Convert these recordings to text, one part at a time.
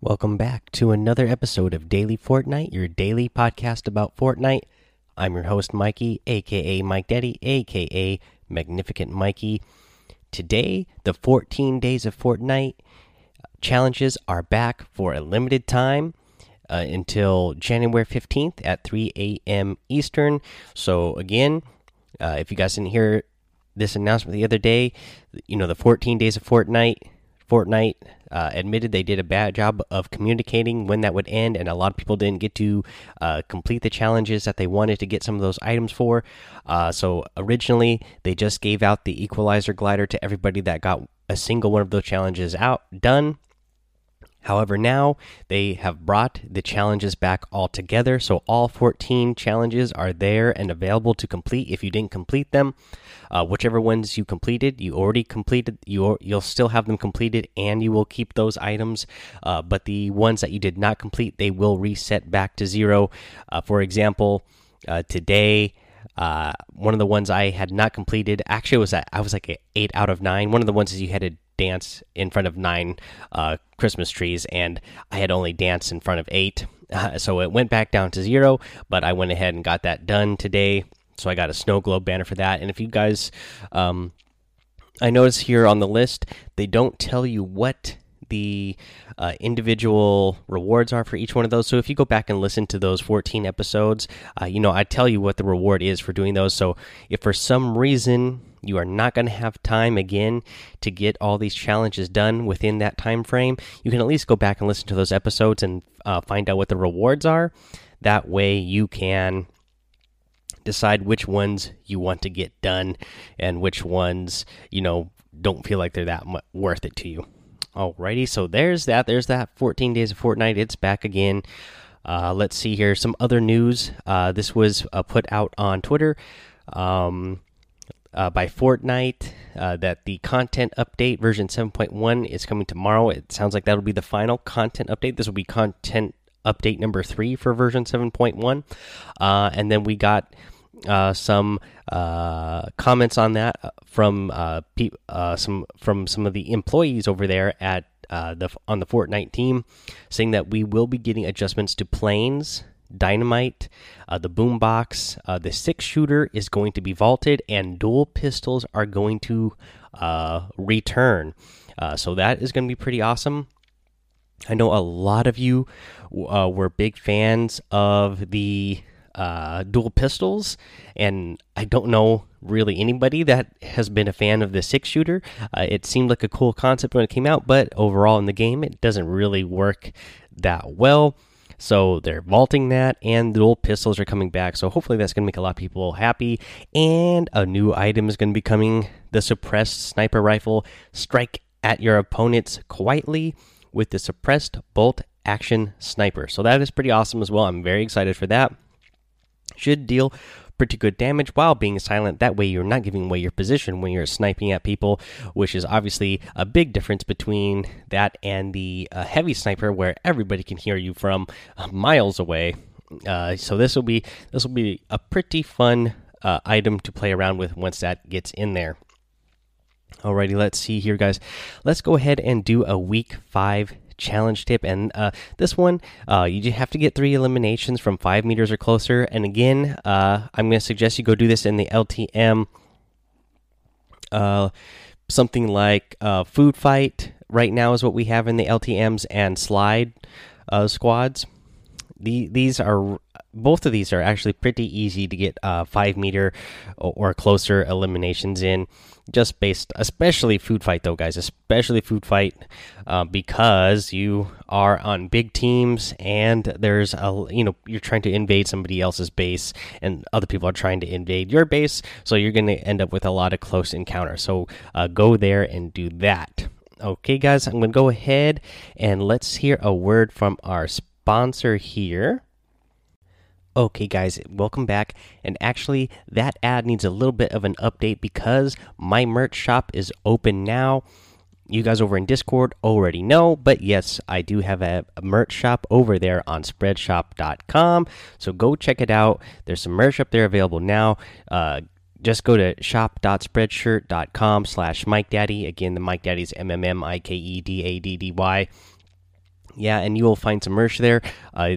Welcome back to another episode of Daily Fortnite, your daily podcast about Fortnite. I'm your host, Mikey, aka Mike Daddy, aka Magnificent Mikey. Today, the 14 Days of Fortnite challenges are back for a limited time uh, until January 15th at 3 a.m. Eastern. So, again, uh, if you guys didn't hear this announcement the other day, you know, the 14 Days of Fortnite Fortnite uh, admitted they did a bad job of communicating when that would end, and a lot of people didn't get to uh, complete the challenges that they wanted to get some of those items for. Uh, so originally, they just gave out the Equalizer glider to everybody that got a single one of those challenges out done. However, now they have brought the challenges back all together. So all 14 challenges are there and available to complete if you didn't complete them. Uh, whichever ones you completed, you already completed, you, you'll still have them completed and you will keep those items. Uh, but the ones that you did not complete, they will reset back to zero. Uh, for example, uh, today, uh, one of the ones I had not completed actually was at, I was like eight out of nine. One of the ones is you had to dance in front of nine uh, Christmas trees, and I had only danced in front of eight. Uh, so it went back down to zero, but I went ahead and got that done today. So I got a snow globe banner for that. And if you guys, um, I notice here on the list, they don't tell you what the uh, individual rewards are for each one of those. So if you go back and listen to those 14 episodes, uh, you know, I tell you what the reward is for doing those. So if for some reason you are not going to have time again to get all these challenges done within that time frame, you can at least go back and listen to those episodes and uh, find out what the rewards are. That way you can decide which ones you want to get done and which ones, you know, don't feel like they're that worth it to you. Alrighty, so there's that. There's that 14 days of Fortnite. It's back again. Uh, let's see here. Some other news. Uh, this was uh, put out on Twitter um, uh, by Fortnite uh, that the content update version 7.1 is coming tomorrow. It sounds like that'll be the final content update. This will be content update number three for version 7.1. Uh, and then we got uh, some uh, comments on that from uh, some from some of the employees over there at the on the Fortnite team, saying that we will be getting adjustments to planes, dynamite, uh, the boombox, uh, the six shooter is going to be vaulted, and dual pistols are going to uh, return. so that is going to be pretty awesome. I know a lot of you were big fans of the uh, dual pistols, and I don't know really anybody that has been a fan of the six shooter. Uh, it seemed like a cool concept when it came out, but overall in the game, it doesn't really work that well. So they're vaulting that, and the old pistols are coming back. So hopefully that's going to make a lot of people happy. And a new item is going to be coming: the suppressed sniper rifle. Strike at your opponents quietly with the suppressed bolt action sniper. So that is pretty awesome as well. I'm very excited for that should deal pretty good damage while being silent. That way, you're not giving away your position when you're sniping at people, which is obviously a big difference between that and the uh, heavy sniper, where everybody can hear you from uh, miles away. Uh, so this will be this will be a pretty fun uh, item to play around with once that gets in there. Alrighty, let's see here, guys. Let's go ahead and do a week five challenge tip. And uh, this one, uh, you just have to get three eliminations from five meters or closer. And again, uh, I'm going to suggest you go do this in the LTM. Uh, something like uh, food fight right now is what we have in the LTMs and slide uh, squads. The, these are both of these are actually pretty easy to get uh, five meter or closer eliminations in just based especially food fight though guys especially food fight uh, because you are on big teams and there's a you know you're trying to invade somebody else's base and other people are trying to invade your base. So you're going to end up with a lot of close encounters so uh, go there and do that. Okay guys i'm going to go ahead and let's hear a word from our sponsor here Okay, guys, welcome back. And actually, that ad needs a little bit of an update because my merch shop is open now. You guys over in Discord already know, but yes, I do have a, merch shop over there on spreadshop.com. So go check it out. There's some merch up there available now. Uh, just go to shop.spreadshirt.com slash Mike Daddy. Again, the Mike Daddy's M M M I K E D A D D Y Yeah, and you will find some merch there. Uh,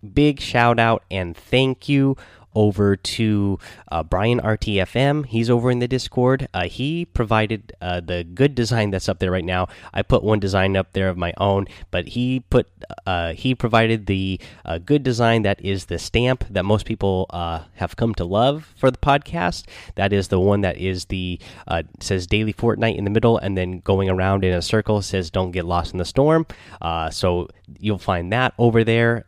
big shout out and thank you over to uh, Brian RTFM. He's over in the Discord. Uh, he provided uh, the good design that's up there right now. I put one design up there of my own, but he put uh, he provided the uh, good design that is the stamp that most people uh, have come to love for the podcast. That is the one that is the says daily Fortnite in the middle, and then going around in a circle says "Don't get lost in the storm." so you'll find that over there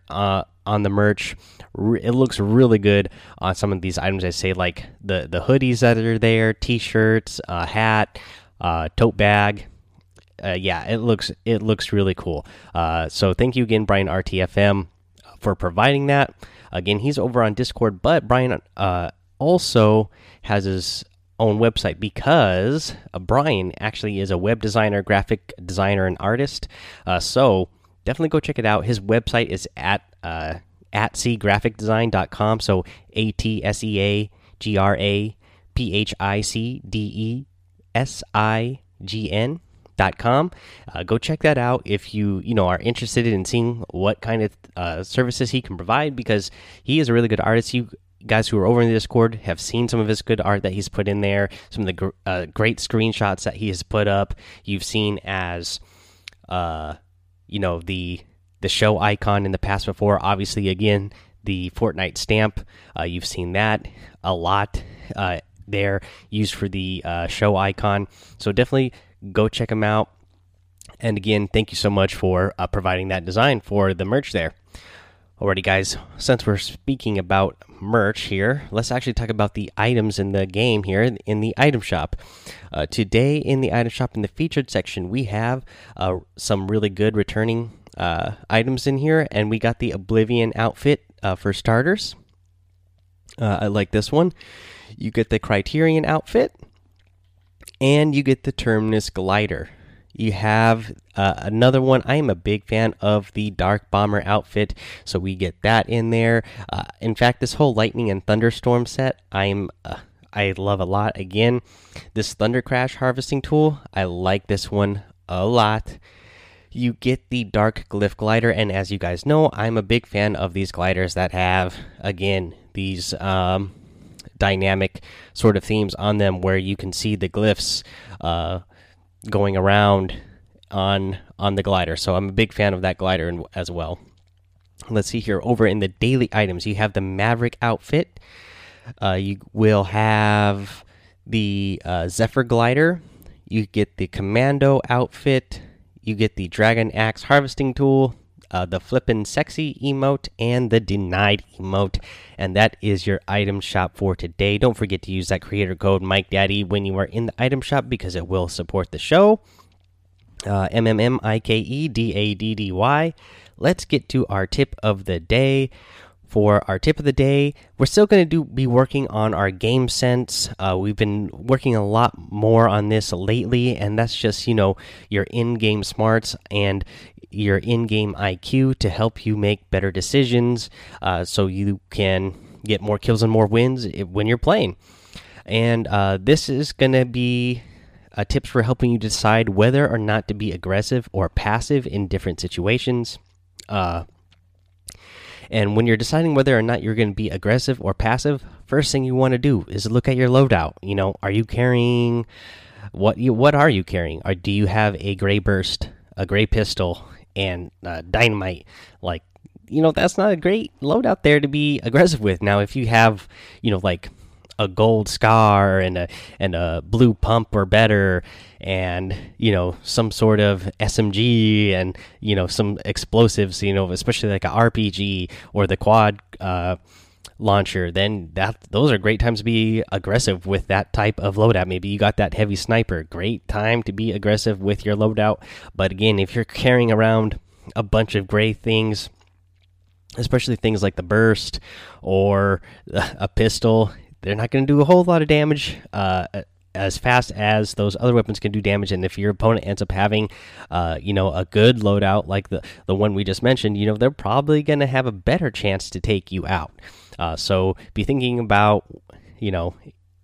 on the merch. It looks really good on some of these items. I say like the the hoodies that are there, t-shirts, uh, hat, uh, tote bag. Uh, yeah, it looks it looks really cool. Uh, so thank you again, Brian RTFM, for providing that. Again, he's over on Discord, but Brian uh, also has his own website because uh, Brian actually is a web designer, graphic designer, and artist. So definitely go check it out. His website is at uh, atseagraphicdesign.com. So A T S E A G R A P H I C D E S I G N dot com. Uh, go check that out if you you know are interested in seeing what kind of uh, services he can provide because he is a really good artist. You guys who are over in the Discord have seen some of his good art that he's put in there, some of the gr uh, great screenshots that he has put up. You've seen as uh, you know the the show icon in the past before. Obviously, again, the Fortnite stamp. Uh, you've seen that a lot uh, there used for the uh, show icon. So definitely go check them out. And again, thank you so much for uh, providing that design for the merch there. Alrighty, guys, since we're speaking about merch here, let's actually talk about the items in the game here in the item shop. Uh, today, in the item shop, in the featured section, we have uh, some really good returning uh, items in here, and we got the Oblivion outfit uh, for starters. Uh, I like this one. You get the Criterion outfit, and you get the Terminus glider. You have uh, another one. I am a big fan of the Dark Bomber outfit, so we get that in there. Uh, in fact, this whole Lightning and Thunderstorm set, I'm uh, I love a lot. Again, this Thunder Crash harvesting tool, I like this one a lot you get the dark glyph glider and as you guys know i'm a big fan of these gliders that have again these um, dynamic sort of themes on them where you can see the glyphs uh, going around on on the glider. So i'm a big fan of that glider as well. Let's see here. Over in the daily items you have the maverick outfit. Uh, you will have the uh, zephyr glider. You get the commando outfit you get the Dragon Axe harvesting tool, uh, the flippin' sexy emote, and the denied emote. And that is your item shop for today. Don't forget to use that creator code Mike Daddy when you are in the item shop because it will support the show. Uh, M M M I K E D A D D Y. Let's get to our tip of the day for our tip of the day. We're still going to do be working on our game sense. Uh, we've been working a lot more on this lately, and that's just you know your in-game smarts and your in-game IQ to help you make better decisions, uh, so you can get more kills and more wins when you're playing. And uh, this is going to be uh, tips for helping you decide whether or not to be aggressive or passive in different situations. Uh, and when you're deciding whether or not you're going to be aggressive or passive, first thing you want to do is look at your loadout. You know, are you carrying what you what are you carrying? Or do you have a gray burst, a gray pistol, and uh, dynamite? Like, you know, that's not a great loadout there to be aggressive with. Now, if you have, you know, like a gold scar and a and a blue pump or better and you know some sort of SMG and you know some explosives you know especially like a RPG or the quad uh, launcher then that those are great times to be aggressive with that type of loadout. Maybe you got that heavy sniper. Great time to be aggressive with your loadout. But again if you're carrying around a bunch of gray things especially things like the burst or a pistol they're not going to do a whole lot of damage uh, as fast as those other weapons can do damage. And if your opponent ends up having, uh, you know, a good loadout like the the one we just mentioned, you know, they're probably going to have a better chance to take you out. Uh, so be thinking about, you know,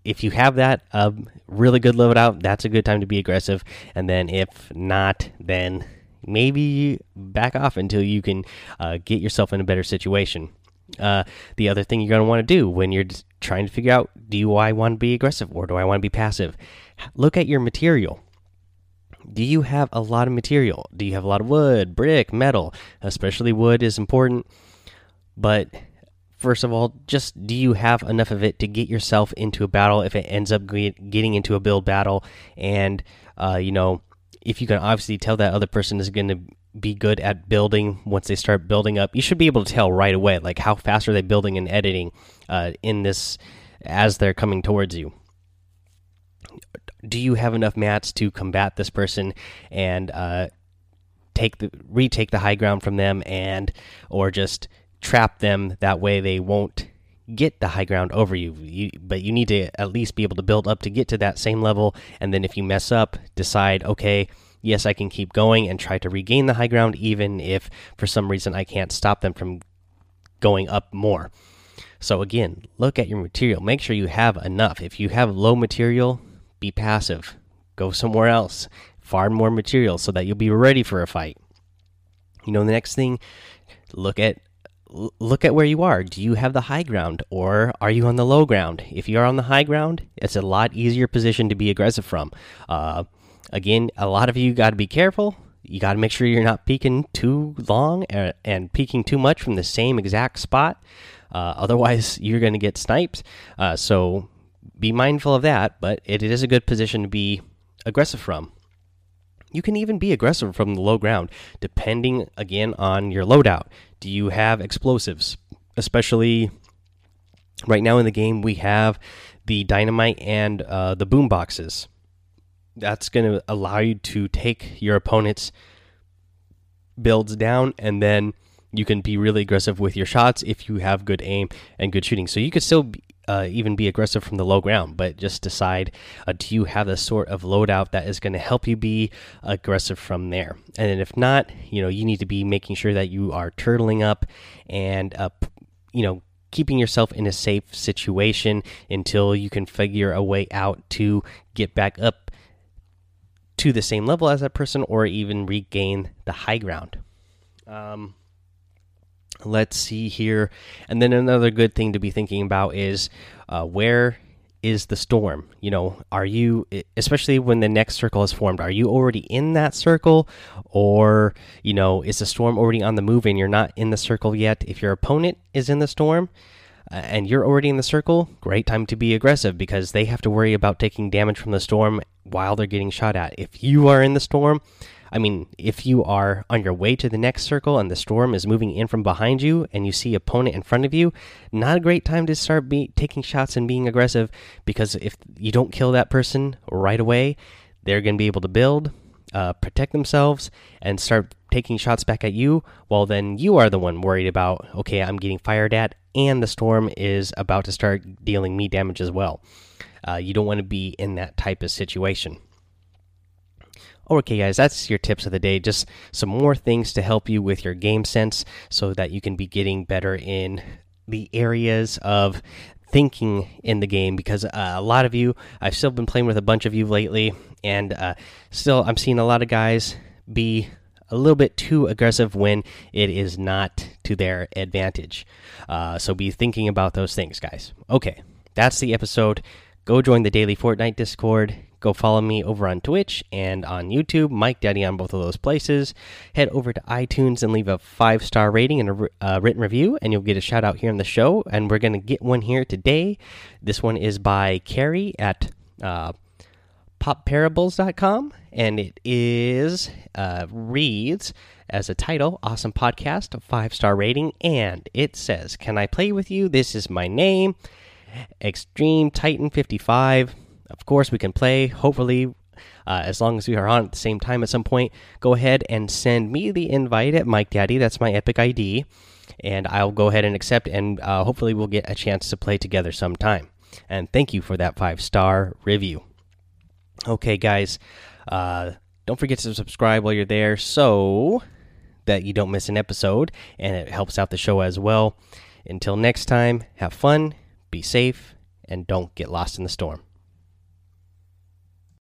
if you have that um, really good loadout, that's a good time to be aggressive. And then if not, then maybe back off until you can uh, get yourself in a better situation. Uh, the other thing you're going to want to do when you're trying to figure out do I want to be aggressive or do I want to be passive? Look at your material. Do you have a lot of material? Do you have a lot of wood, brick, metal? Especially wood is important. But first of all, just do you have enough of it to get yourself into a battle if it ends up getting into a build battle? And, uh, you know, if you can obviously tell that other person is going to be good at building once they start building up, you should be able to tell right away, like how fast are they building and editing uh, in this as they're coming towards you. Do you have enough mats to combat this person and uh, take the retake the high ground from them and or just trap them that way they won't get the high ground over you. you. But you need to at least be able to build up to get to that same level. And then if you mess up, decide, okay, yes, I can keep going and try to regain the high ground, even if for some reason I can't stop them from going up more. So again, look at your material. Make sure you have enough. If you have low material, be passive. Go somewhere else. Farm more material so that you'll be ready for a fight. You know, the next thing, look at look at where you are. Do you have the high ground or are you on the low ground? If you are on the high ground, it's a lot easier position to be aggressive from. Uh, again, a lot of you got to be careful. You got to make sure you're not peeking too long and, peeking too much from the same exact spot. Uh, otherwise, you're going to get sniped. Uh, so be mindful of that, but it, it is a good position to be aggressive from. You can even be aggressive from the low ground, depending again on your loadout. Do you have explosives? Especially right now in the game, we have the dynamite and uh, the boom boxes. That's going to allow you to take your opponent's builds down, and then you can be really aggressive with your shots if you have good aim and good shooting. So you could still be, uh, even be aggressive from the low ground, but just decide uh, do you have the sort of loadout that is going to help you be aggressive from there. And if not, you know, you need to be making sure that you are turtling up and, uh, you know, keeping yourself in a safe situation until you can figure a way out to get back up to the same level as that person or even regain the high ground. Um, let's see here. And then another good thing to be thinking about is uh, where is the storm? You know are you especially when the next circle is formed are you already in that circle? Or you know is the storm already on the move and you're not in the circle yet? If your opponent is in the storm and you're already in the circle great time to be aggressive because they have to worry about taking damage from the storm while they're getting shot at. If you are in the storm I mean, if you are on your way to the next circle and the storm is moving in from behind you and you see opponent in front of you, not a great time to start be taking shots and being aggressive because if you don't kill that person right away, they're going to be able to build, uh, protect themselves, and start taking shots back at you. While then you are the one worried about, okay, I'm getting fired at, and the storm is about to start dealing me damage as well. Uh, you don't want to be in that type of situation. Okay, guys, that's your tips of the day. Just some more things to help you with your game sense so that you can be getting better in the areas of thinking in the game because uh, a lot of you, I've still been playing with a bunch of you lately, and uh, still I'm seeing a lot of guys be a little bit too aggressive when it is not to their advantage. Uh, so be thinking about those things, guys. Okay, that's the episode. Go join the daily Fortnite Discord Go follow me over on Twitch and on YouTube, Mike Daddy on both of those places. Head over to iTunes and leave a five star rating and a uh, written review, and you'll get a shout out here on the show. And we're going to get one here today. This one is by Carrie at uh, popparables.com, and it is uh, reads as a title awesome podcast five star rating and it says can i play with you this is my name extreme titan 55 of course, we can play. Hopefully, uh, as long as we are on at the same time at some point, go ahead and send me the invite at Mike Daddy. That's my Epic ID, and I'll go ahead and accept. And uh, hopefully, we'll get a chance to play together sometime. And thank you for that five star review. Okay, guys, uh, don't forget to subscribe while you're there so that you don't miss an episode, and it helps out the show as well. Until next time, have fun, be safe, and don't get lost in the storm.